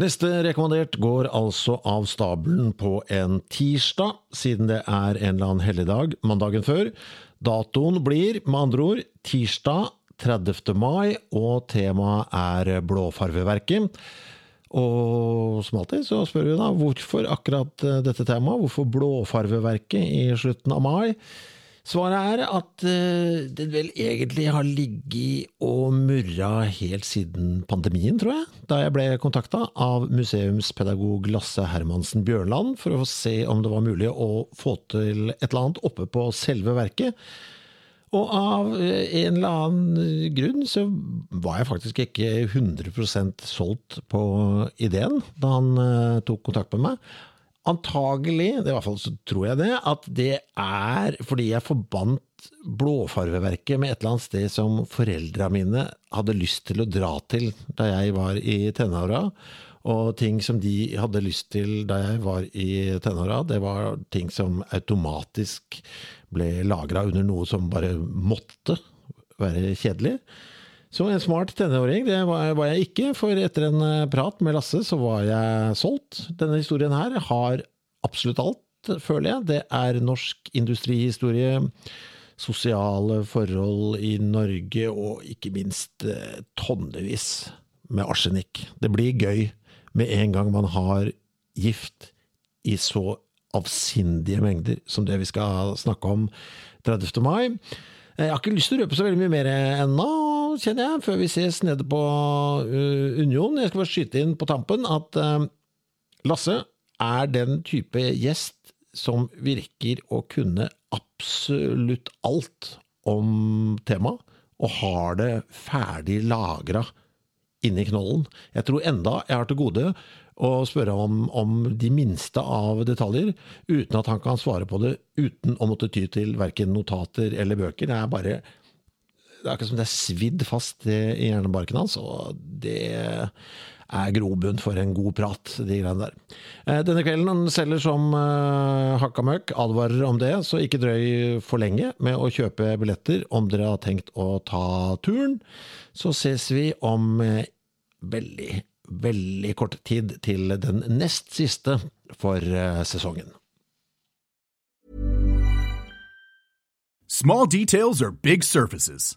Neste rekommandert går altså av stabelen på en tirsdag, siden det er en eller annen helligdag mandagen før. Datoen blir med andre ord tirsdag 30. mai, og temaet er Blåfarveverket. Og som alltid så spør vi da hvorfor akkurat dette temaet, hvorfor Blåfarveverket i slutten av mai? Svaret er at den vel egentlig har ligget og murra helt siden pandemien, tror jeg, da jeg ble kontakta av museumspedagog Lasse Hermansen Bjørnland for å se om det var mulig å få til et eller annet oppe på selve verket. Og av en eller annen grunn så var jeg faktisk ikke 100% solgt på ideen da han uh, tok kontakt med meg. Antagelig, i hvert fall så tror jeg det, at det er fordi jeg forbandt blåfarveverket med et eller annet sted som foreldra mine hadde lyst til å dra til da jeg var i tenåra. Og ting som de hadde lyst til da jeg var i tenåra, det var ting som automatisk ble lagra under noe som bare måtte være kjedelig. Så en smart tenåring, det var, jeg ikke, for etter en prat med Lasse så var jeg solgt. Denne historien her har absolutt alt, føler jeg. Det er norsk industrihistorie, sosiale forhold i Norge og ikke minst tonnevis med arsenikk. Det blir gøy med en gang man har gift i så avsindige mengder som det vi skal snakke om 30. mai. Jeg har ikke lyst til å røpe så veldig mye mer ennå, kjenner jeg, før vi ses nede på uh, Union. Jeg skal bare skyte inn på tampen at uh, Lasse er den type gjest som virker å kunne absolutt alt om temaet, og har det ferdig lagra inni knollen. Jeg tror enda jeg har til gode å spørre om, om, de minste av detaljer, uten at han kan svare på det uten å måtte ty til verken notater eller bøker. Det er bare det er akkurat som det er svidd fast i hjernebarken hans, og det er grobunn for en god prat, de greiene der. Eh, denne kvelden selger som uh, hakka møkk, advarer om det, så ikke drøy for lenge med å kjøpe billetter om dere har tenkt å ta turen. Så ses vi om uh, veldig, veldig kort tid til den nest siste for sesongen. Small details are big surfaces.